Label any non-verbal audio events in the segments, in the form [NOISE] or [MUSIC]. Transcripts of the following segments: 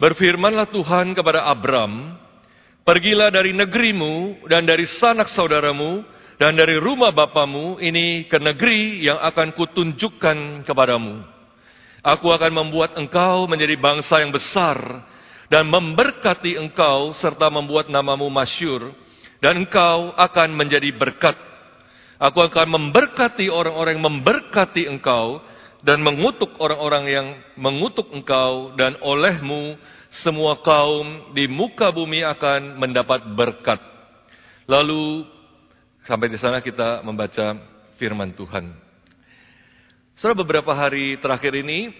Berfirmanlah Tuhan kepada Abram, Pergilah dari negerimu dan dari sanak saudaramu dan dari rumah bapamu ini ke negeri yang akan kutunjukkan kepadamu. Aku akan membuat engkau menjadi bangsa yang besar dan memberkati engkau serta membuat namamu masyur dan engkau akan menjadi berkat. Aku akan memberkati orang-orang yang memberkati engkau dan mengutuk orang-orang yang mengutuk engkau dan olehmu semua kaum di muka bumi akan mendapat berkat. Lalu sampai di sana kita membaca firman Tuhan. Setelah beberapa hari terakhir ini,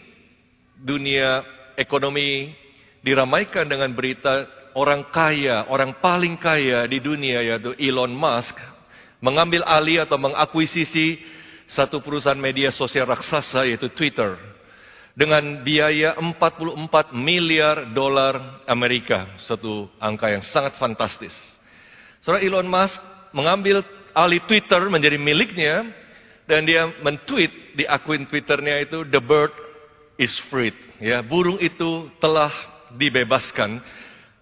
dunia ekonomi diramaikan dengan berita orang kaya, orang paling kaya di dunia yaitu Elon Musk mengambil alih atau mengakuisisi satu perusahaan media sosial raksasa yaitu Twitter dengan biaya 44 miliar dolar Amerika, satu angka yang sangat fantastis. Saudara Elon Musk mengambil alih Twitter menjadi miliknya dan dia mentweet di akun Twitternya itu the bird is free. Ya, burung itu telah dibebaskan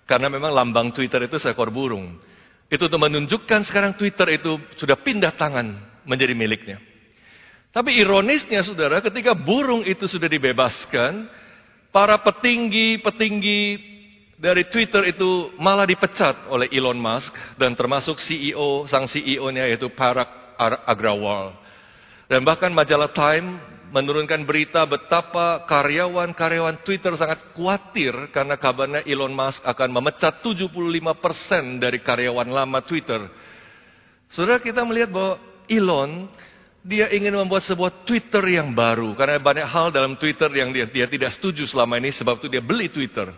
karena memang lambang Twitter itu seekor burung. Itu untuk menunjukkan sekarang Twitter itu sudah pindah tangan menjadi miliknya. Tapi ironisnya saudara, ketika burung itu sudah dibebaskan, para petinggi-petinggi dari Twitter itu malah dipecat oleh Elon Musk dan termasuk CEO, sang CEO-nya yaitu Parag Agrawal. Dan bahkan majalah Time menurunkan berita betapa karyawan-karyawan Twitter sangat khawatir karena kabarnya Elon Musk akan memecat 75% dari karyawan lama Twitter. Saudara kita melihat bahwa Elon dia ingin membuat sebuah Twitter yang baru. Karena banyak hal dalam Twitter yang dia, dia tidak setuju selama ini. Sebab itu dia beli Twitter.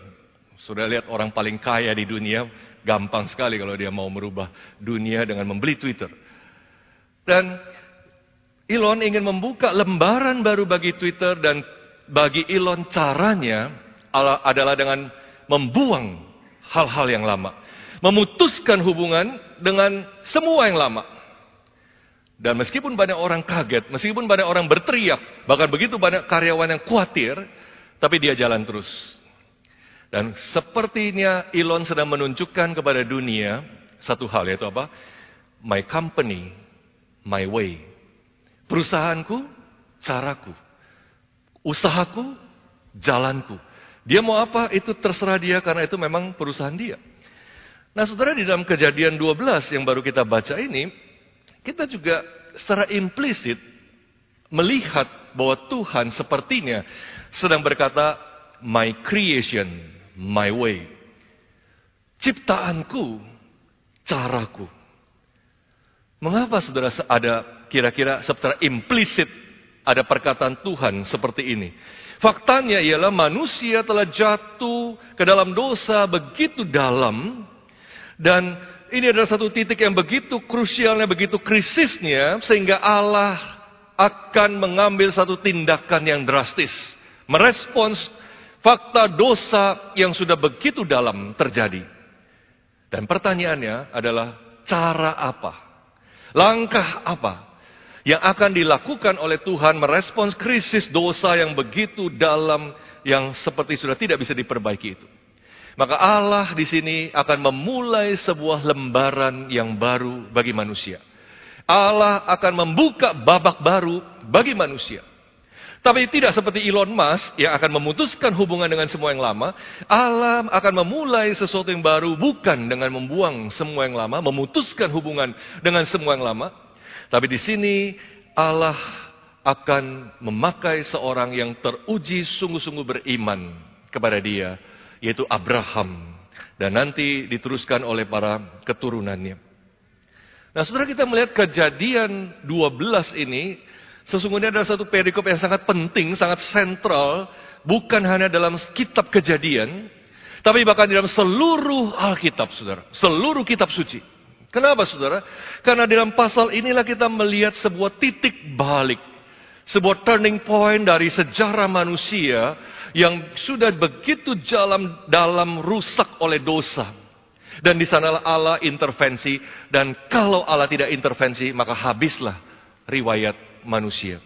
Sudah lihat orang paling kaya di dunia. Gampang sekali kalau dia mau merubah dunia dengan membeli Twitter. Dan Elon ingin membuka lembaran baru bagi Twitter. Dan bagi Elon caranya adalah dengan membuang hal-hal yang lama. Memutuskan hubungan dengan semua yang lama. Dan meskipun banyak orang kaget, meskipun banyak orang berteriak, bahkan begitu banyak karyawan yang khawatir, tapi dia jalan terus. Dan sepertinya Elon sedang menunjukkan kepada dunia satu hal yaitu apa? My company, my way. Perusahaanku, caraku. Usahaku, jalanku. Dia mau apa, itu terserah dia karena itu memang perusahaan dia. Nah saudara di dalam kejadian 12 yang baru kita baca ini, kita juga secara implisit melihat bahwa Tuhan sepertinya sedang berkata, my creation, my way. Ciptaanku, caraku. Mengapa saudara ada kira-kira secara implisit ada perkataan Tuhan seperti ini? Faktanya ialah manusia telah jatuh ke dalam dosa begitu dalam dan ini adalah satu titik yang begitu krusialnya, begitu krisisnya, sehingga Allah akan mengambil satu tindakan yang drastis. Merespons fakta dosa yang sudah begitu dalam terjadi. Dan pertanyaannya adalah cara apa? Langkah apa yang akan dilakukan oleh Tuhan merespons krisis dosa yang begitu dalam yang seperti sudah tidak bisa diperbaiki itu. Maka Allah di sini akan memulai sebuah lembaran yang baru bagi manusia. Allah akan membuka babak baru bagi manusia. Tapi tidak seperti Elon Musk yang akan memutuskan hubungan dengan semua yang lama. Allah akan memulai sesuatu yang baru bukan dengan membuang semua yang lama, memutuskan hubungan dengan semua yang lama. Tapi di sini Allah akan memakai seorang yang teruji sungguh-sungguh beriman kepada dia yaitu Abraham. Dan nanti diteruskan oleh para keturunannya. Nah saudara kita melihat kejadian 12 ini, sesungguhnya adalah satu perikop yang sangat penting, sangat sentral, bukan hanya dalam kitab kejadian, tapi bahkan dalam seluruh Alkitab, saudara. Seluruh kitab suci. Kenapa, saudara? Karena dalam pasal inilah kita melihat sebuah titik balik. Sebuah turning point dari sejarah manusia yang sudah begitu dalam dalam rusak oleh dosa. Dan di sanalah Allah intervensi dan kalau Allah tidak intervensi maka habislah riwayat manusia.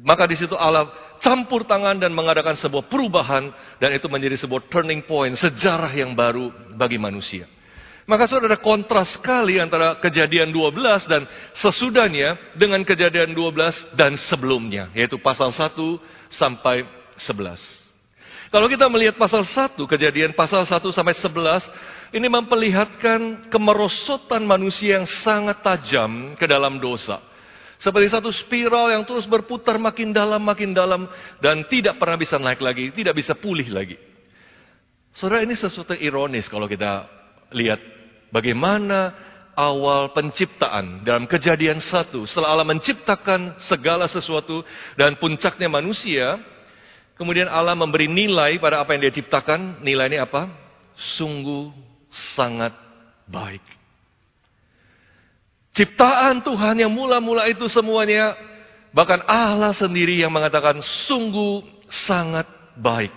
Maka di situ Allah campur tangan dan mengadakan sebuah perubahan dan itu menjadi sebuah turning point, sejarah yang baru bagi manusia. Maka saudara ada kontras sekali antara kejadian 12 dan sesudahnya dengan kejadian 12 dan sebelumnya, yaitu pasal 1 sampai 11. Kalau kita melihat pasal 1, kejadian pasal 1 sampai 11, ini memperlihatkan kemerosotan manusia yang sangat tajam ke dalam dosa. Seperti satu spiral yang terus berputar makin dalam, makin dalam. Dan tidak pernah bisa naik lagi, tidak bisa pulih lagi. Saudara ini sesuatu ironis kalau kita lihat bagaimana awal penciptaan dalam kejadian satu. Setelah Allah menciptakan segala sesuatu dan puncaknya manusia. Kemudian Allah memberi nilai pada apa yang dia ciptakan. Nilai ini apa? Sungguh sangat baik. Ciptaan Tuhan yang mula-mula itu semuanya, bahkan Allah sendiri yang mengatakan sungguh sangat baik.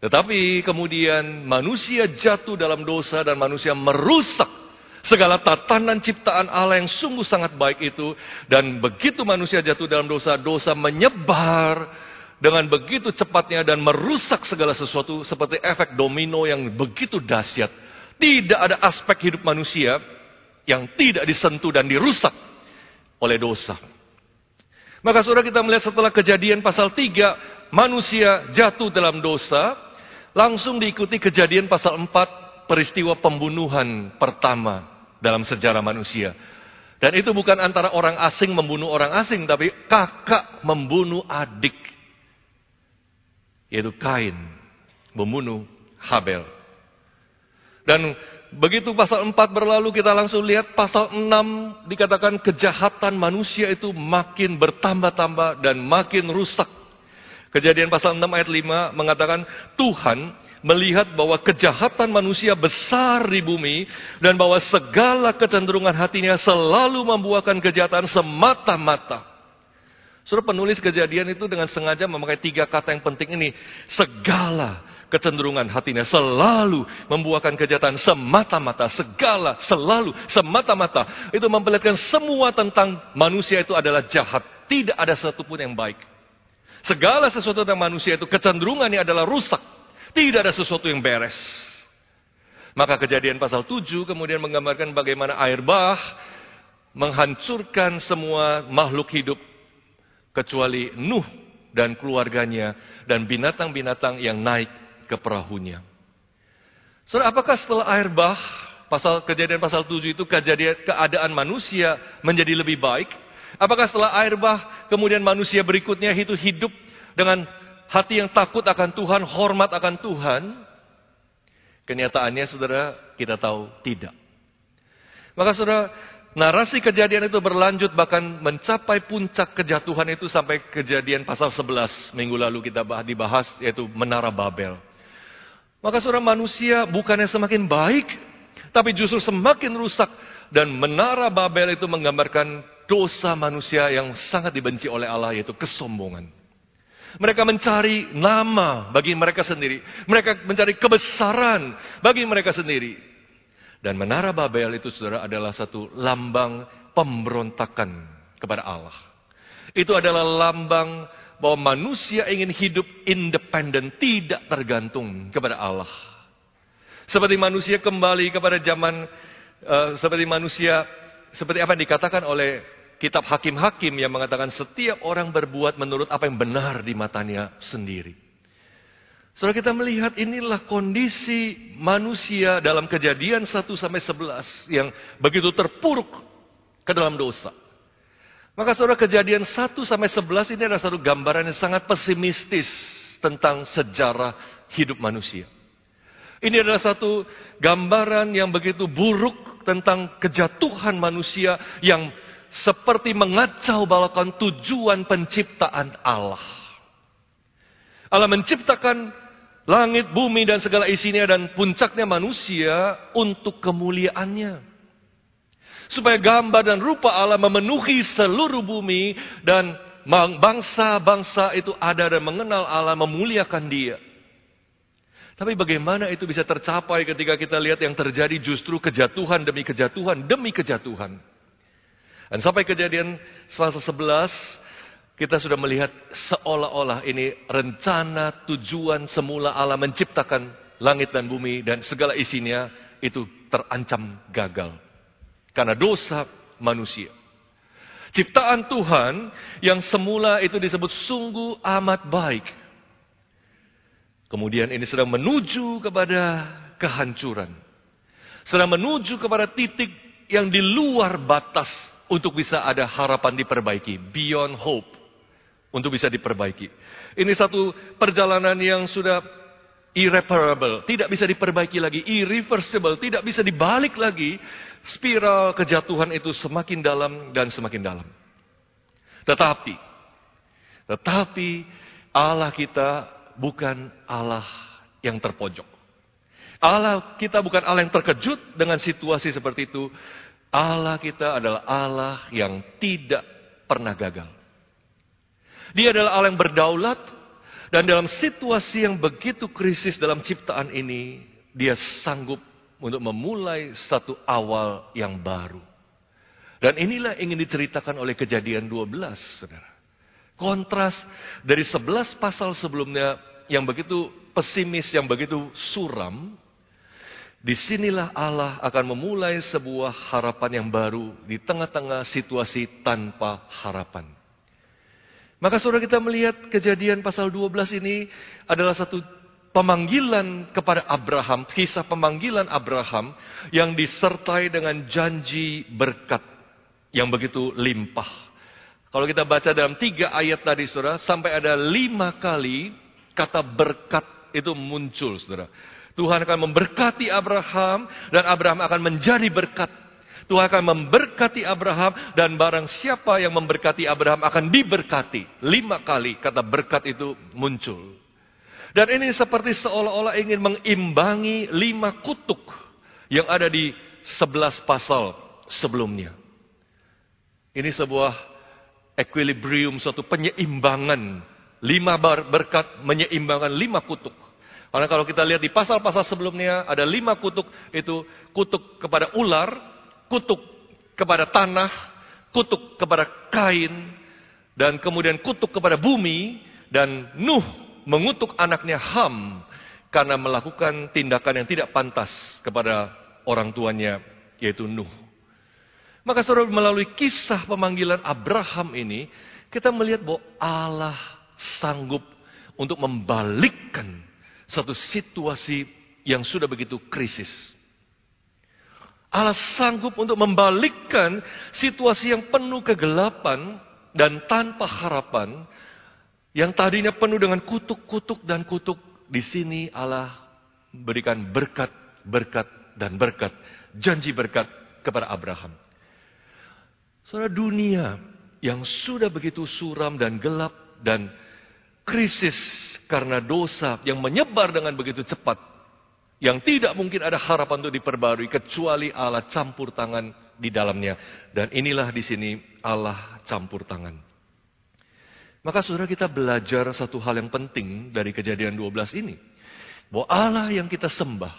Tetapi kemudian manusia jatuh dalam dosa dan manusia merusak segala tatanan ciptaan Allah yang sungguh sangat baik itu. Dan begitu manusia jatuh dalam dosa, dosa menyebar dengan begitu cepatnya dan merusak segala sesuatu seperti efek domino yang begitu dahsyat. Tidak ada aspek hidup manusia yang tidak disentuh dan dirusak oleh dosa. Maka saudara kita melihat setelah kejadian pasal 3, manusia jatuh dalam dosa, langsung diikuti kejadian pasal 4, peristiwa pembunuhan pertama dalam sejarah manusia. Dan itu bukan antara orang asing membunuh orang asing, tapi kakak membunuh adik. Yaitu Kain membunuh Habel. Dan Begitu pasal 4 berlalu kita langsung lihat pasal 6 dikatakan kejahatan manusia itu makin bertambah-tambah dan makin rusak. Kejadian pasal 6 ayat 5 mengatakan Tuhan melihat bahwa kejahatan manusia besar di bumi dan bahwa segala kecenderungan hatinya selalu membuahkan kejahatan semata-mata. Suruh penulis kejadian itu dengan sengaja memakai tiga kata yang penting ini. Segala kecenderungan hatinya selalu membuahkan kejahatan semata-mata, segala, selalu, semata-mata. Itu memperlihatkan semua tentang manusia itu adalah jahat. Tidak ada satupun yang baik. Segala sesuatu tentang manusia itu kecenderungannya adalah rusak. Tidak ada sesuatu yang beres. Maka kejadian pasal 7 kemudian menggambarkan bagaimana air bah menghancurkan semua makhluk hidup kecuali Nuh dan keluarganya dan binatang-binatang yang naik ke perahunya. Saudara, apakah setelah air bah, pasal kejadian pasal 7 itu kejadian keadaan manusia menjadi lebih baik? Apakah setelah air bah, kemudian manusia berikutnya itu hidup dengan hati yang takut akan Tuhan, hormat akan Tuhan? Kenyataannya saudara, kita tahu tidak. Maka saudara, narasi kejadian itu berlanjut bahkan mencapai puncak kejatuhan itu sampai kejadian pasal 11 minggu lalu kita dibahas yaitu Menara Babel. Maka seorang manusia bukannya semakin baik, tapi justru semakin rusak. Dan menara Babel itu menggambarkan dosa manusia yang sangat dibenci oleh Allah, yaitu kesombongan. Mereka mencari nama bagi mereka sendiri. Mereka mencari kebesaran bagi mereka sendiri. Dan menara Babel itu saudara adalah satu lambang pemberontakan kepada Allah. Itu adalah lambang bahwa manusia ingin hidup independen, tidak tergantung kepada Allah. Seperti manusia kembali kepada zaman, uh, seperti manusia, seperti apa yang dikatakan oleh kitab hakim-hakim yang mengatakan setiap orang berbuat menurut apa yang benar di matanya sendiri. Saudara kita melihat inilah kondisi manusia dalam kejadian 1 sampai 11 yang begitu terpuruk ke dalam dosa. Maka saudara kejadian 1 sampai 11 ini adalah satu gambaran yang sangat pesimistis tentang sejarah hidup manusia. Ini adalah satu gambaran yang begitu buruk tentang kejatuhan manusia yang seperti mengacau balakan tujuan penciptaan Allah. Allah menciptakan langit, bumi, dan segala isinya dan puncaknya manusia untuk kemuliaannya supaya gambar dan rupa Allah memenuhi seluruh bumi dan bangsa-bangsa itu ada dan mengenal Allah, memuliakan Dia. Tapi bagaimana itu bisa tercapai ketika kita lihat yang terjadi justru kejatuhan demi kejatuhan demi kejatuhan. Dan sampai kejadian selasa 11, kita sudah melihat seolah-olah ini rencana tujuan semula Allah menciptakan langit dan bumi dan segala isinya itu terancam gagal. Karena dosa manusia. Ciptaan Tuhan yang semula itu disebut sungguh amat baik. Kemudian ini sedang menuju kepada kehancuran. Sedang menuju kepada titik yang di luar batas untuk bisa ada harapan diperbaiki. Beyond hope untuk bisa diperbaiki. Ini satu perjalanan yang sudah irreparable, tidak bisa diperbaiki lagi, irreversible, tidak bisa dibalik lagi. Spiral kejatuhan itu semakin dalam dan semakin dalam. Tetapi, tetapi Allah kita bukan Allah yang terpojok. Allah kita bukan Allah yang terkejut dengan situasi seperti itu. Allah kita adalah Allah yang tidak pernah gagal. Dia adalah Allah yang berdaulat dan dalam situasi yang begitu krisis dalam ciptaan ini, dia sanggup untuk memulai satu awal yang baru. Dan inilah ingin diceritakan oleh kejadian 12, saudara. Kontras dari 11 pasal sebelumnya yang begitu pesimis, yang begitu suram, di sinilah Allah akan memulai sebuah harapan yang baru di tengah-tengah situasi tanpa harapan. Maka saudara kita melihat kejadian pasal 12 ini adalah satu pemanggilan kepada Abraham, kisah pemanggilan Abraham yang disertai dengan janji berkat yang begitu limpah. Kalau kita baca dalam tiga ayat tadi saudara, sampai ada lima kali kata berkat itu muncul saudara. Tuhan akan memberkati Abraham dan Abraham akan menjadi berkat Tuhan akan memberkati Abraham dan barang siapa yang memberkati Abraham akan diberkati. Lima kali kata berkat itu muncul. Dan ini seperti seolah-olah ingin mengimbangi lima kutuk yang ada di sebelas pasal sebelumnya. Ini sebuah equilibrium, suatu penyeimbangan. Lima berkat menyeimbangkan lima kutuk. Karena kalau kita lihat di pasal-pasal sebelumnya ada lima kutuk itu kutuk kepada ular, kutuk kepada tanah, kutuk kepada kain, dan kemudian kutuk kepada bumi, dan Nuh mengutuk anaknya Ham karena melakukan tindakan yang tidak pantas kepada orang tuanya, yaitu Nuh. Maka saudara melalui kisah pemanggilan Abraham ini, kita melihat bahwa Allah sanggup untuk membalikkan satu situasi yang sudah begitu krisis. Allah sanggup untuk membalikkan situasi yang penuh kegelapan dan tanpa harapan yang tadinya penuh dengan kutuk-kutuk dan kutuk di sini Allah berikan berkat, berkat dan berkat, janji berkat kepada Abraham. Saudara dunia yang sudah begitu suram dan gelap dan krisis karena dosa yang menyebar dengan begitu cepat yang tidak mungkin ada harapan untuk diperbarui kecuali Allah campur tangan di dalamnya. Dan inilah di sini Allah campur tangan. Maka saudara kita belajar satu hal yang penting dari kejadian 12 ini. Bahwa Allah yang kita sembah,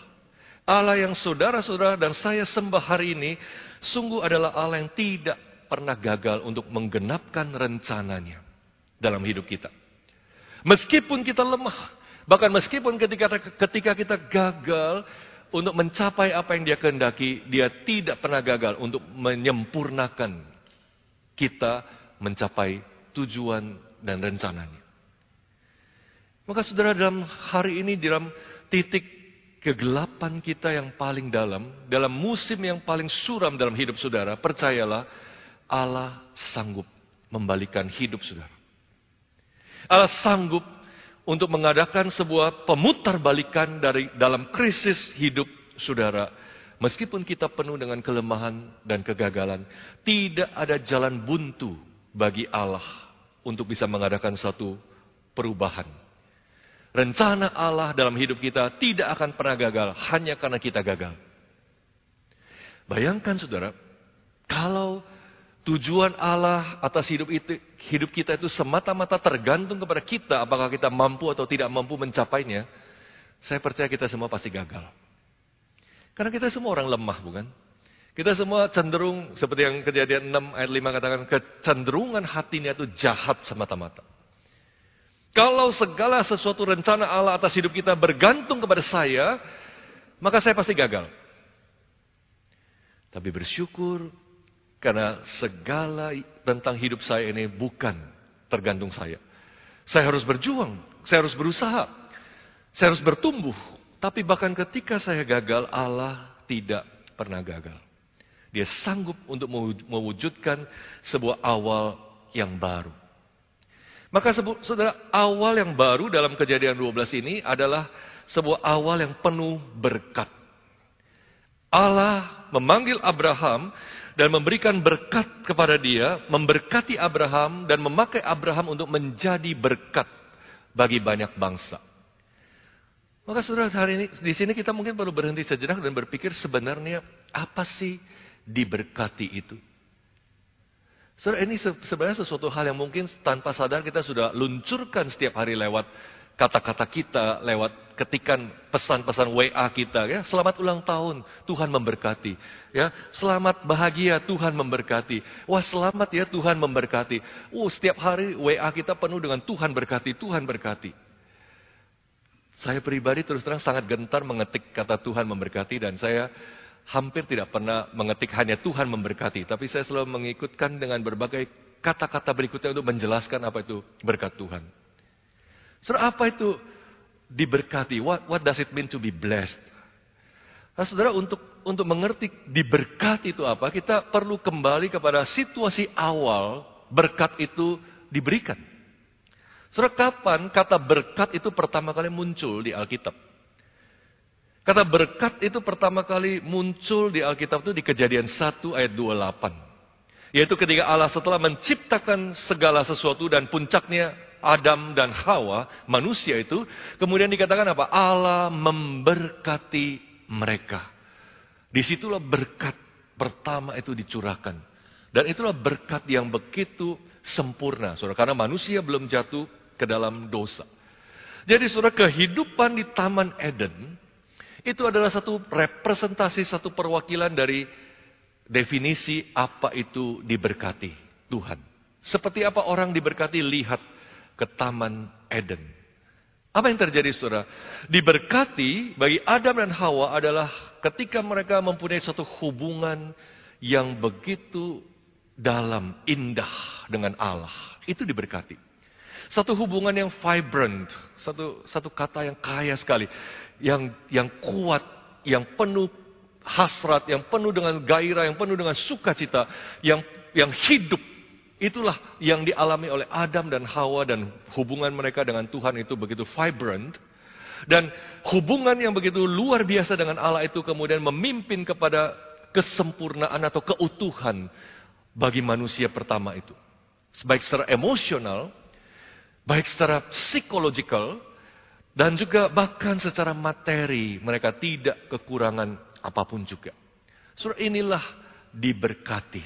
Allah yang saudara-saudara dan saya sembah hari ini, sungguh adalah Allah yang tidak pernah gagal untuk menggenapkan rencananya dalam hidup kita. Meskipun kita lemah, Bahkan meskipun ketika, ketika kita gagal untuk mencapai apa yang dia kehendaki, dia tidak pernah gagal untuk menyempurnakan kita mencapai tujuan dan rencananya. Maka saudara dalam hari ini, dalam titik kegelapan kita yang paling dalam, dalam musim yang paling suram dalam hidup saudara, percayalah Allah sanggup membalikan hidup saudara. Allah sanggup untuk mengadakan sebuah pemutarbalikan dari dalam krisis hidup saudara. Meskipun kita penuh dengan kelemahan dan kegagalan, tidak ada jalan buntu bagi Allah untuk bisa mengadakan satu perubahan. Rencana Allah dalam hidup kita tidak akan pernah gagal hanya karena kita gagal. Bayangkan saudara, kalau Tujuan Allah atas hidup itu, hidup kita itu semata-mata tergantung kepada kita apakah kita mampu atau tidak mampu mencapainya. Saya percaya kita semua pasti gagal. Karena kita semua orang lemah, bukan? Kita semua cenderung, seperti yang kejadian 6 ayat 5 katakan, kecenderungan hatinya itu jahat semata-mata. Kalau segala sesuatu rencana Allah atas hidup kita bergantung kepada saya, maka saya pasti gagal. Tapi bersyukur karena segala tentang hidup saya ini bukan tergantung saya. Saya harus berjuang, saya harus berusaha, saya harus bertumbuh. Tapi bahkan ketika saya gagal, Allah tidak pernah gagal. Dia sanggup untuk mewujudkan sebuah awal yang baru. Maka saudara, awal yang baru dalam kejadian 12 ini adalah sebuah awal yang penuh berkat. Allah memanggil Abraham dan memberikan berkat kepada dia, memberkati Abraham dan memakai Abraham untuk menjadi berkat bagi banyak bangsa. Maka saudara hari ini di sini kita mungkin perlu berhenti sejenak dan berpikir sebenarnya apa sih diberkati itu. Saudara, ini sebenarnya sesuatu hal yang mungkin tanpa sadar kita sudah luncurkan setiap hari lewat kata-kata kita, lewat ketikan pesan-pesan WA kita ya. Selamat ulang tahun, Tuhan memberkati. Ya, selamat bahagia, Tuhan memberkati. Wah, selamat ya Tuhan memberkati. Uh, setiap hari WA kita penuh dengan Tuhan berkati, Tuhan berkati. Saya pribadi terus terang sangat gentar mengetik kata Tuhan memberkati dan saya hampir tidak pernah mengetik hanya Tuhan memberkati, tapi saya selalu mengikutkan dengan berbagai kata-kata berikutnya untuk menjelaskan apa itu berkat Tuhan. Saudara, apa itu diberkati? What, what does it mean to be blessed? Nah, saudara, untuk untuk mengerti diberkati itu apa, kita perlu kembali kepada situasi awal berkat itu diberikan. Saudara, kapan kata berkat itu pertama kali muncul di Alkitab? Kata berkat itu pertama kali muncul di Alkitab itu di kejadian 1 ayat 28. Yaitu ketika Allah setelah menciptakan segala sesuatu dan puncaknya Adam dan Hawa, manusia itu, kemudian dikatakan apa? Allah memberkati mereka. Di situlah berkat pertama itu dicurahkan. Dan itulah berkat yang begitu sempurna, saudara. Karena manusia belum jatuh ke dalam dosa. Jadi saudara, kehidupan di Taman Eden, itu adalah satu representasi, satu perwakilan dari definisi apa itu diberkati Tuhan. Seperti apa orang diberkati lihat ke Taman Eden. Apa yang terjadi saudara? Diberkati bagi Adam dan Hawa adalah ketika mereka mempunyai satu hubungan yang begitu dalam, indah dengan Allah. Itu diberkati. Satu hubungan yang vibrant, satu satu kata yang kaya sekali yang yang kuat, yang penuh hasrat, yang penuh dengan gairah, yang penuh dengan sukacita, yang yang hidup. Itulah yang dialami oleh Adam dan Hawa dan hubungan mereka dengan Tuhan itu begitu vibrant. Dan hubungan yang begitu luar biasa dengan Allah itu kemudian memimpin kepada kesempurnaan atau keutuhan bagi manusia pertama itu. Baik secara emosional, baik secara psikologikal, dan juga bahkan secara materi mereka tidak kekurangan apa pun juga. Surah inilah diberkati.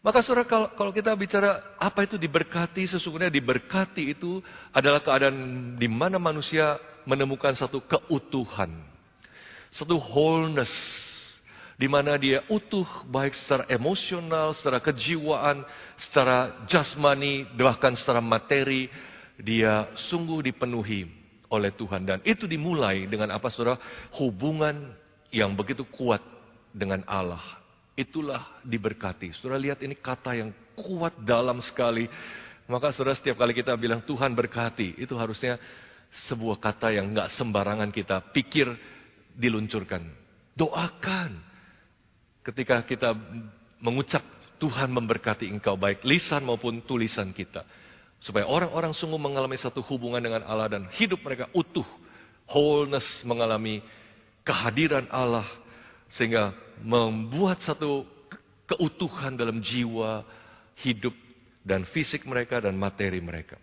Maka surah kalau, kalau kita bicara apa itu diberkati, sesungguhnya diberkati itu adalah keadaan di mana manusia menemukan satu keutuhan. Satu wholeness. Di mana dia utuh baik secara emosional, secara kejiwaan, secara jasmani, bahkan secara materi, dia sungguh dipenuhi oleh Tuhan. Dan itu dimulai dengan apa saudara? Hubungan yang begitu kuat dengan Allah. Itulah diberkati. Saudara lihat ini kata yang kuat dalam sekali. Maka saudara setiap kali kita bilang Tuhan berkati. Itu harusnya sebuah kata yang nggak sembarangan kita pikir diluncurkan. Doakan. Ketika kita mengucap Tuhan memberkati engkau baik lisan maupun tulisan kita. Supaya orang-orang sungguh mengalami satu hubungan dengan Allah dan hidup mereka utuh. Wholeness mengalami kehadiran Allah. Sehingga membuat satu keutuhan dalam jiwa, hidup, dan fisik mereka dan materi mereka.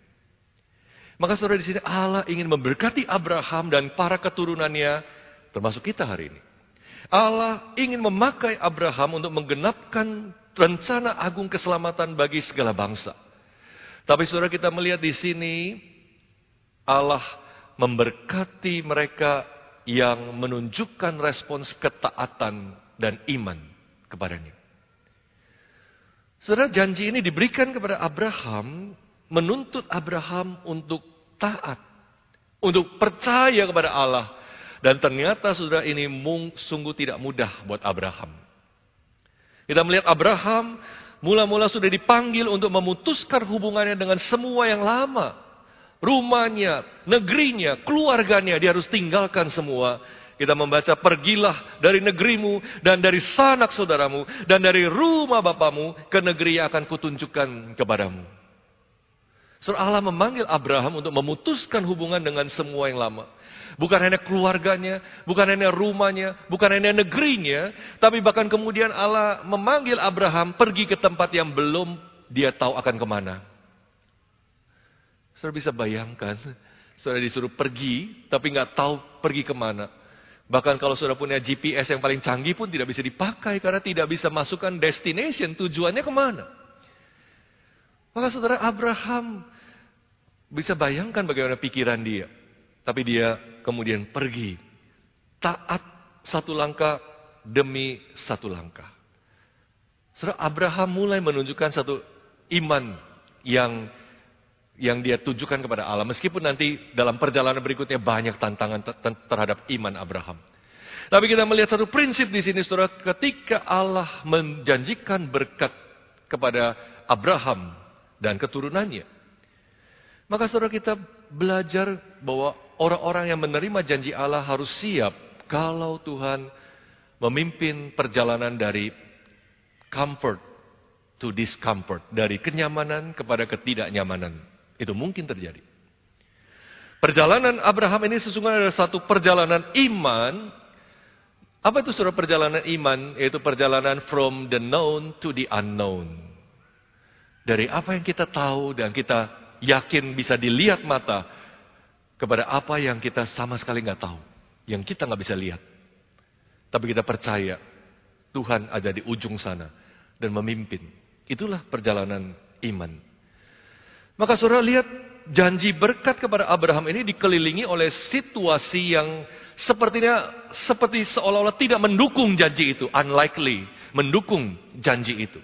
Maka saudara di sini Allah ingin memberkati Abraham dan para keturunannya, termasuk kita hari ini. Allah ingin memakai Abraham untuk menggenapkan rencana agung keselamatan bagi segala bangsa. Tapi saudara kita melihat di sini Allah memberkati mereka yang menunjukkan respons ketaatan dan iman kepadanya. Saudara, janji ini diberikan kepada Abraham, menuntut Abraham untuk taat, untuk percaya kepada Allah. Dan ternyata saudara ini sungguh tidak mudah buat Abraham. Kita melihat Abraham mula-mula sudah dipanggil untuk memutuskan hubungannya dengan semua yang lama. Rumahnya, negerinya, keluarganya, dia harus tinggalkan semua kita membaca, pergilah dari negerimu dan dari sanak saudaramu dan dari rumah bapamu ke negeri yang akan kutunjukkan kepadamu. Surah Allah memanggil Abraham untuk memutuskan hubungan dengan semua yang lama. Bukan hanya keluarganya, bukan hanya rumahnya, bukan hanya negerinya, tapi bahkan kemudian Allah memanggil Abraham pergi ke tempat yang belum dia tahu akan ke mana. Saudara bisa bayangkan, saudara disuruh pergi, tapi nggak tahu pergi ke mana. Bahkan kalau sudah punya GPS yang paling canggih pun tidak bisa dipakai karena tidak bisa masukkan destination, tujuannya ke mana. Maka saudara Abraham bisa bayangkan bagaimana pikiran dia. Tapi dia kemudian pergi. Taat satu langkah demi satu langkah. Saudara Abraham mulai menunjukkan satu iman yang yang dia tujukan kepada Allah. Meskipun nanti dalam perjalanan berikutnya banyak tantangan terhadap iman Abraham. Tapi kita melihat satu prinsip di sini, saudara. Ketika Allah menjanjikan berkat kepada Abraham dan keturunannya. Maka saudara kita belajar bahwa orang-orang yang menerima janji Allah harus siap kalau Tuhan memimpin perjalanan dari comfort to discomfort. Dari kenyamanan kepada ketidaknyamanan. Itu mungkin terjadi. Perjalanan Abraham ini sesungguhnya adalah satu perjalanan iman. Apa itu surah perjalanan iman? Yaitu perjalanan from the known to the unknown. Dari apa yang kita tahu dan kita yakin bisa dilihat mata. Kepada apa yang kita sama sekali nggak tahu. Yang kita nggak bisa lihat. Tapi kita percaya Tuhan ada di ujung sana dan memimpin. Itulah perjalanan iman. Maka saudara lihat janji berkat kepada Abraham ini dikelilingi oleh situasi yang sepertinya seperti seolah-olah tidak mendukung janji itu, unlikely mendukung janji itu.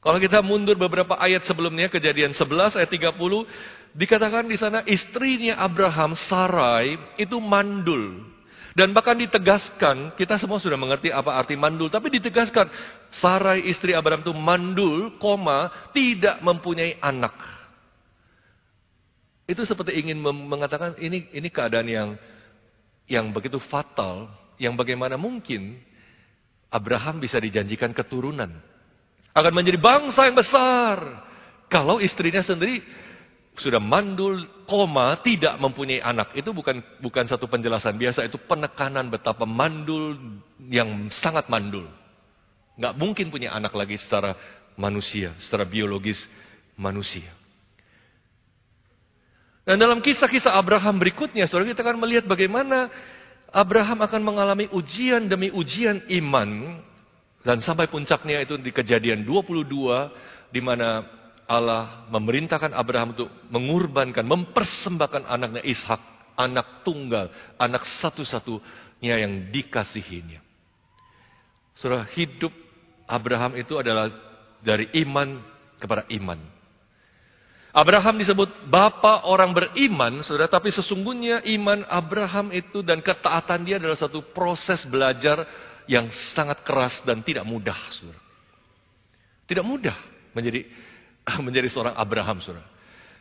Kalau kita mundur beberapa ayat sebelumnya, kejadian 11 ayat 30, dikatakan di sana istrinya Abraham, Sarai, itu mandul. Dan bahkan ditegaskan, kita semua sudah mengerti apa arti mandul, tapi ditegaskan, Sarai istri Abraham itu mandul, koma, tidak mempunyai anak. Itu seperti ingin mengatakan ini ini keadaan yang yang begitu fatal, yang bagaimana mungkin Abraham bisa dijanjikan keturunan. Akan menjadi bangsa yang besar. Kalau istrinya sendiri sudah mandul, koma, tidak mempunyai anak. Itu bukan bukan satu penjelasan biasa, itu penekanan betapa mandul yang sangat mandul. Nggak mungkin punya anak lagi secara manusia, secara biologis manusia. Dan dalam kisah-kisah Abraham berikutnya, saudara kita akan melihat bagaimana Abraham akan mengalami ujian demi ujian iman. Dan sampai puncaknya itu di kejadian 22, di mana Allah memerintahkan Abraham untuk mengorbankan, mempersembahkan anaknya Ishak, anak tunggal, anak satu-satunya yang dikasihinya. Saudara, hidup Abraham itu adalah dari iman kepada iman. Abraham disebut bapak orang beriman, saudara, tapi sesungguhnya iman Abraham itu dan ketaatan dia adalah satu proses belajar yang sangat keras dan tidak mudah, saudara. Tidak mudah menjadi [LAUGHS] menjadi seorang Abraham, saudara.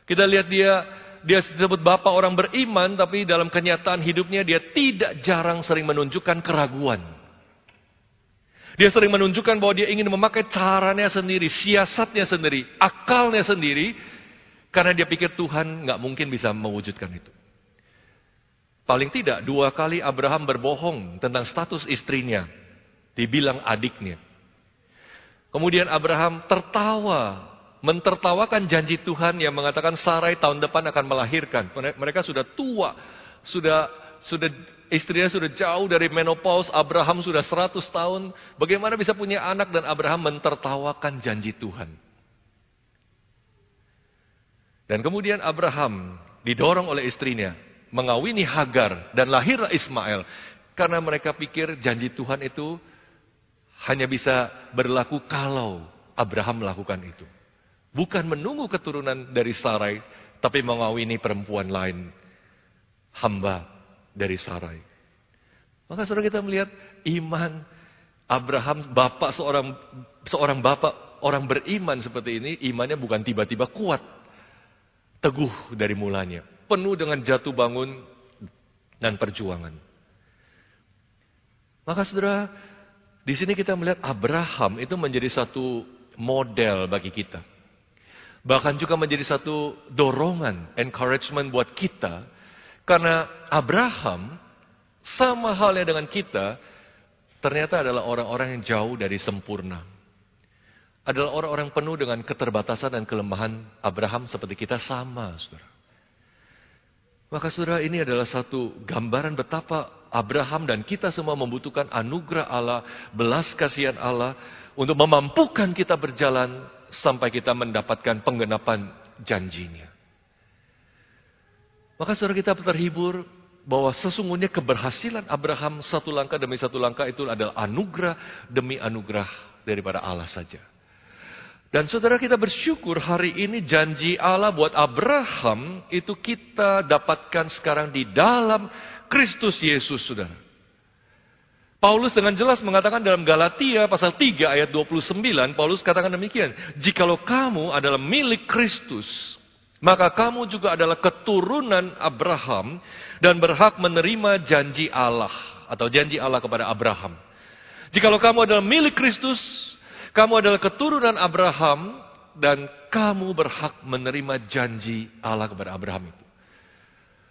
Kita lihat dia dia disebut bapak orang beriman, tapi dalam kenyataan hidupnya dia tidak jarang sering menunjukkan keraguan. Dia sering menunjukkan bahwa dia ingin memakai caranya sendiri, siasatnya sendiri, akalnya sendiri, karena dia pikir Tuhan nggak mungkin bisa mewujudkan itu. Paling tidak dua kali Abraham berbohong tentang status istrinya. Dibilang adiknya. Kemudian Abraham tertawa. Mentertawakan janji Tuhan yang mengatakan Sarai tahun depan akan melahirkan. Mereka sudah tua. Sudah sudah istrinya sudah jauh dari menopause. Abraham sudah 100 tahun. Bagaimana bisa punya anak dan Abraham mentertawakan janji Tuhan. Dan kemudian Abraham didorong oleh istrinya mengawini Hagar dan lahirlah Ismail karena mereka pikir janji Tuhan itu hanya bisa berlaku kalau Abraham melakukan itu. Bukan menunggu keturunan dari Sarai, tapi mengawini perempuan lain, hamba dari Sarai. Maka saudara kita melihat iman Abraham, bapak seorang seorang bapak orang beriman seperti ini, imannya bukan tiba-tiba kuat, teguh dari mulanya, penuh dengan jatuh bangun dan perjuangan. Maka saudara, di sini kita melihat Abraham itu menjadi satu model bagi kita. Bahkan juga menjadi satu dorongan, encouragement buat kita. Karena Abraham, sama halnya dengan kita, ternyata adalah orang-orang yang jauh dari sempurna. Adalah orang-orang penuh dengan keterbatasan dan kelemahan Abraham seperti kita sama, saudara. Maka saudara ini adalah satu gambaran betapa Abraham dan kita semua membutuhkan anugerah Allah, belas kasihan Allah untuk memampukan kita berjalan sampai kita mendapatkan penggenapan janjinya. Maka saudara kita terhibur bahwa sesungguhnya keberhasilan Abraham satu langkah demi satu langkah itu adalah anugerah demi anugerah daripada Allah saja. Dan saudara kita bersyukur hari ini janji Allah buat Abraham itu kita dapatkan sekarang di dalam Kristus Yesus saudara. Paulus dengan jelas mengatakan dalam Galatia pasal 3 ayat 29, Paulus katakan demikian. Jikalau kamu adalah milik Kristus, maka kamu juga adalah keturunan Abraham dan berhak menerima janji Allah atau janji Allah kepada Abraham. Jikalau kamu adalah milik Kristus, kamu adalah keturunan Abraham dan kamu berhak menerima janji Allah kepada Abraham itu.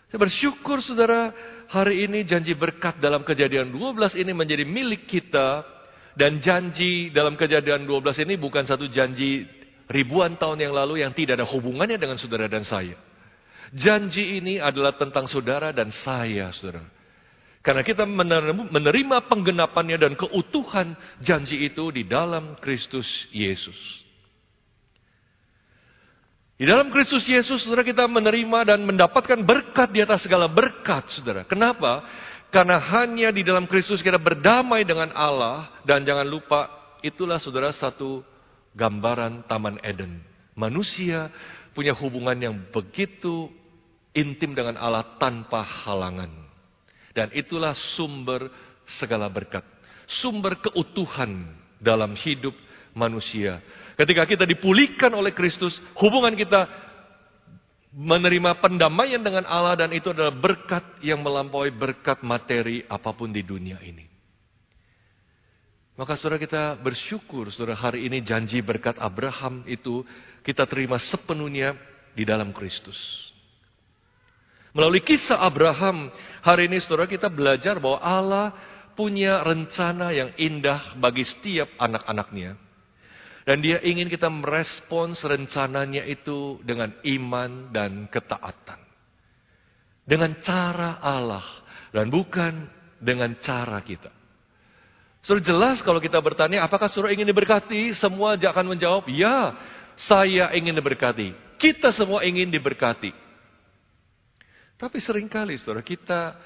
Saya bersyukur saudara hari ini janji berkat dalam kejadian 12 ini menjadi milik kita dan janji dalam kejadian 12 ini bukan satu janji ribuan tahun yang lalu yang tidak ada hubungannya dengan saudara dan saya. Janji ini adalah tentang saudara dan saya, saudara. Karena kita menerima penggenapannya dan keutuhan janji itu di dalam Kristus Yesus. Di dalam Kristus Yesus, saudara kita menerima dan mendapatkan berkat di atas segala berkat, saudara. Kenapa? Karena hanya di dalam Kristus kita berdamai dengan Allah. Dan jangan lupa, itulah saudara satu gambaran Taman Eden. Manusia punya hubungan yang begitu intim dengan Allah tanpa halangan. Dan itulah sumber segala berkat. Sumber keutuhan dalam hidup manusia. Ketika kita dipulihkan oleh Kristus, hubungan kita menerima pendamaian dengan Allah dan itu adalah berkat yang melampaui berkat materi apa pun di dunia ini. Maka saudara kita bersyukur saudara hari ini janji berkat Abraham itu kita terima sepenuhnya di dalam Kristus. Melalui kisah Abraham, hari ini saudara kita belajar bahwa Allah punya rencana yang indah bagi setiap anak-anaknya. Dan dia ingin kita merespons rencananya itu dengan iman dan ketaatan. Dengan cara Allah dan bukan dengan cara kita. Sudah jelas kalau kita bertanya, apakah surah ingin diberkati? Semua akan menjawab, ya, saya ingin diberkati. Kita semua ingin diberkati. Tapi sering kali saudara kita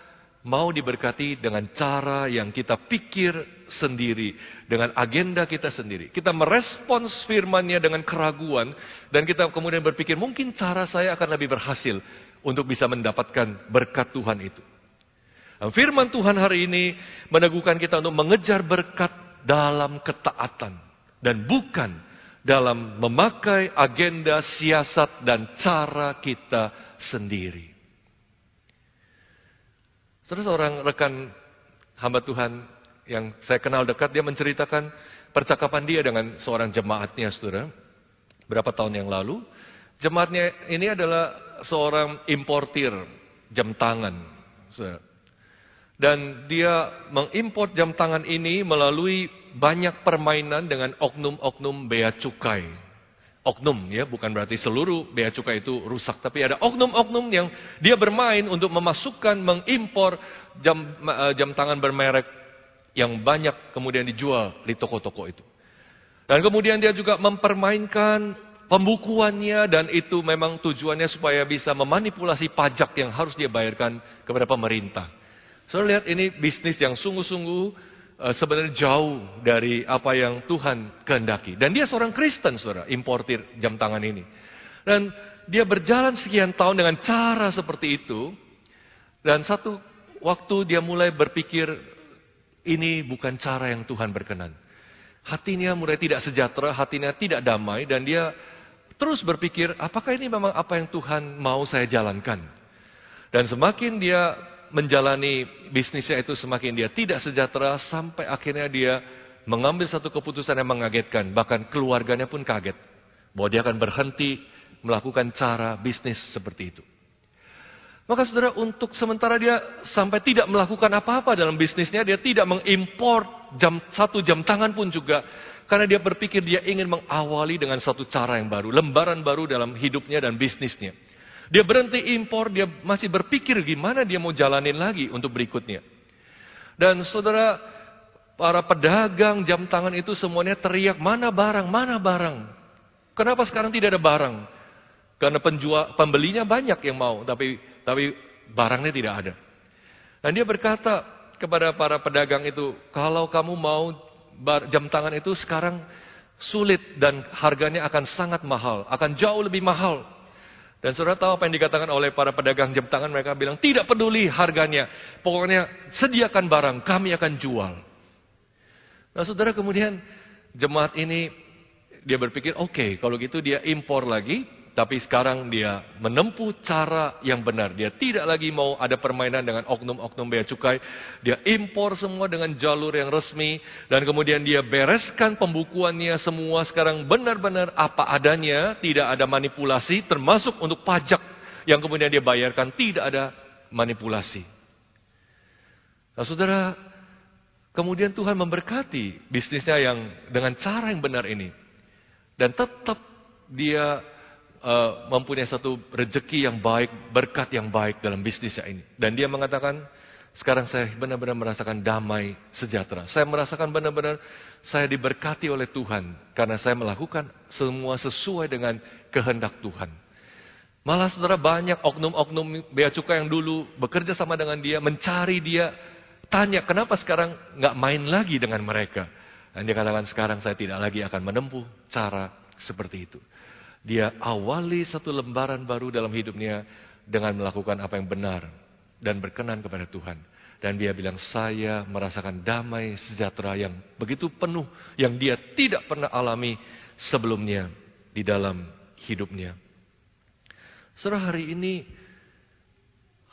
mau diberkati dengan cara yang kita pikir sendiri, dengan agenda kita sendiri. Kita merespons firmannya dengan keraguan dan kita kemudian berpikir mungkin cara saya akan lebih berhasil untuk bisa mendapatkan berkat Tuhan itu. Firman Tuhan hari ini meneguhkan kita untuk mengejar berkat dalam ketaatan dan bukan dalam memakai agenda, siasat, dan cara kita sendiri. Terus seorang rekan hamba Tuhan yang saya kenal dekat, dia menceritakan percakapan dia dengan seorang jemaatnya, saudara. Berapa tahun yang lalu. Jemaatnya ini adalah seorang importir jam tangan. Saudara. Dan dia mengimpor jam tangan ini melalui banyak permainan dengan oknum-oknum bea cukai oknum ya, bukan berarti seluruh bea cukai itu rusak, tapi ada oknum-oknum yang dia bermain untuk memasukkan, mengimpor jam eh, jam tangan bermerek yang banyak kemudian dijual di toko-toko itu. Dan kemudian dia juga mempermainkan pembukuannya dan itu memang tujuannya supaya bisa memanipulasi pajak yang harus dia bayarkan kepada pemerintah. Saya lihat ini bisnis yang sungguh-sungguh uh, sebenarnya jauh dari apa yang Tuhan kehendaki. Dan dia seorang Kristen, saudara, importir jam tangan ini. Dan dia berjalan sekian tahun dengan cara seperti itu. Dan satu waktu dia mulai berpikir, ini bukan cara yang Tuhan berkenan. Hatinya mulai tidak sejahtera, hatinya tidak damai, dan dia terus berpikir, apakah ini memang apa yang Tuhan mau saya jalankan? Dan semakin dia menjalani bisnisnya itu semakin dia tidak sejahtera sampai akhirnya dia mengambil satu keputusan yang mengagetkan. Bahkan keluarganya pun kaget. Bahwa dia akan berhenti melakukan cara bisnis seperti itu. Maka saudara untuk sementara dia sampai tidak melakukan apa-apa dalam bisnisnya. Dia tidak mengimpor jam, satu jam tangan pun juga. Karena dia berpikir dia ingin mengawali dengan satu cara yang baru. Lembaran baru dalam hidupnya dan bisnisnya. Dia berhenti impor, dia masih berpikir gimana dia mau jalanin lagi untuk berikutnya. Dan saudara, para pedagang jam tangan itu semuanya teriak, mana barang, mana barang. Kenapa sekarang tidak ada barang? Karena penjual, pembelinya banyak yang mau, tapi tapi barangnya tidak ada. Dan dia berkata kepada para pedagang itu, kalau kamu mau jam tangan itu sekarang sulit dan harganya akan sangat mahal, akan jauh lebih mahal. Dan saudara tahu apa yang dikatakan oleh para pedagang jam tangan? Mereka bilang, tidak peduli harganya. Pokoknya sediakan barang, kami akan jual. Nah saudara kemudian jemaat ini, dia berpikir, oke okay, kalau gitu dia impor lagi. Tapi sekarang dia menempuh cara yang benar. Dia tidak lagi mau ada permainan dengan oknum-oknum bea cukai. Dia impor semua dengan jalur yang resmi. Dan kemudian dia bereskan pembukuannya semua sekarang benar-benar apa adanya. Tidak ada manipulasi termasuk untuk pajak yang kemudian dia bayarkan. Tidak ada manipulasi. Nah saudara, kemudian Tuhan memberkati bisnisnya yang dengan cara yang benar ini. Dan tetap dia uh, mempunyai satu rejeki yang baik, berkat yang baik dalam bisnisnya ini. Dan dia mengatakan, sekarang saya benar-benar merasakan damai sejahtera. Saya merasakan benar-benar saya diberkati oleh Tuhan. Karena saya melakukan semua sesuai dengan kehendak Tuhan. Malah saudara banyak oknum-oknum bea cukai yang dulu bekerja sama dengan dia, mencari dia, tanya kenapa sekarang nggak main lagi dengan mereka. Dan dia katakan sekarang saya tidak lagi akan menempuh cara seperti itu. Dia awali satu lembaran baru dalam hidupnya dengan melakukan apa yang benar dan berkenan kepada Tuhan. Dan dia bilang, saya merasakan damai sejahtera yang begitu penuh, yang dia tidak pernah alami sebelumnya di dalam hidupnya. Saudara hari ini,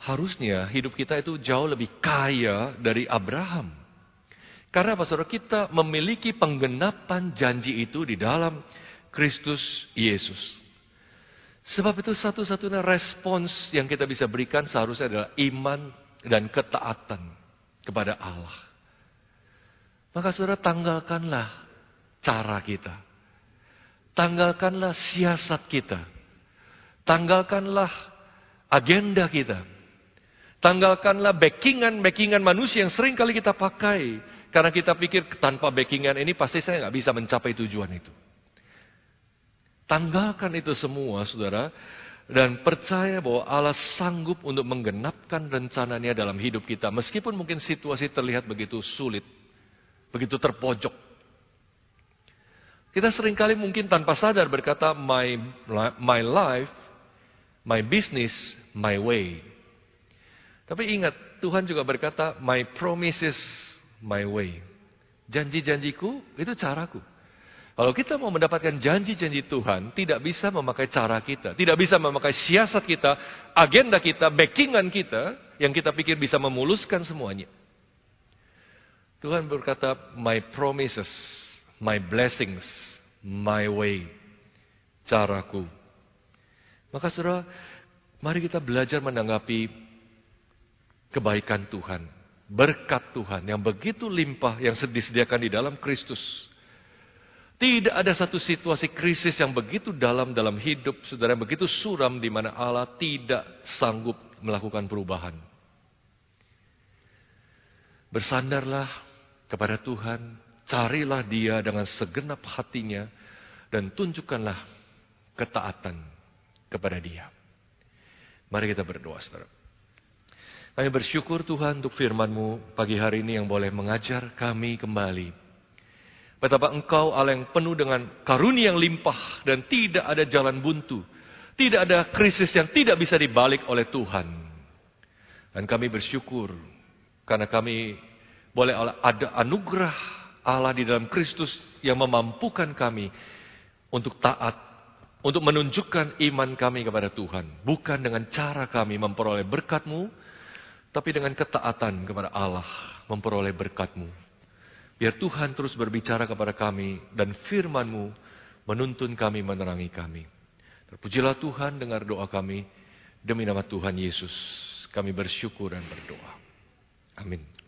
harusnya hidup kita itu jauh lebih kaya dari Abraham. Karena apa saudara? Kita memiliki penggenapan janji itu di dalam Kristus Yesus. Sebab itu satu-satunya respons yang kita bisa berikan seharusnya adalah iman dan ketaatan kepada Allah. Maka saudara tanggalkanlah cara kita. Tanggalkanlah siasat kita. Tanggalkanlah agenda kita. Tanggalkanlah backingan-backingan manusia yang sering kali kita pakai. Karena kita pikir tanpa backingan ini pasti saya nggak bisa mencapai tujuan itu. Tanggalkan itu semua, saudara. Dan percaya bahwa Allah sanggup untuk menggenapkan rencananya dalam hidup kita. Meskipun mungkin situasi terlihat begitu sulit. Begitu terpojok. Kita sering kali mungkin tanpa sadar berkata, my, my life, my business, my way. Tapi ingat, Tuhan juga berkata, my promises, my way. Janji-janjiku, itu caraku. Kalau kita mau mendapatkan janji-janji Tuhan, tidak bisa memakai cara kita, tidak bisa memakai siasat kita, agenda kita, backingan kita, yang kita pikir bisa memuluskan semuanya. Tuhan berkata, my promises, my blessings, my way, caraku. Maka saudara, mari kita belajar menanggapi kebaikan Tuhan, berkat Tuhan yang begitu limpah yang disediakan di dalam Kristus. Tidak ada satu situasi krisis yang begitu dalam dalam hidup saudara yang begitu suram di mana Allah tidak sanggup melakukan perubahan. Bersandarlah kepada Tuhan, carilah Dia dengan segenap hatinya dan tunjukkanlah ketaatan kepada Dia. Mari kita berdoa, saudara. Kami bersyukur Tuhan untuk firman-Mu pagi hari ini yang boleh mengajar kami kembali. Betapa Engkau Allah yang penuh dengan karunia yang limpah dan tidak ada jalan buntu. Tidak ada krisis yang tidak bisa dibalik oleh Tuhan. Dan kami bersyukur karena kami boleh ada anugerah Allah di dalam Kristus yang memampukan kami untuk taat, untuk menunjukkan iman kami kepada Tuhan. Bukan dengan cara kami memperoleh berkat-Mu, tapi dengan ketaatan kepada Allah memperoleh berkat-Mu. Biar Tuhan terus berbicara kepada kami dan firman-Mu menuntun kami, menerangi kami. Terpujilah Tuhan dengar doa kami. Demi nama Tuhan Yesus kami bersyukur dan berdoa. Amin.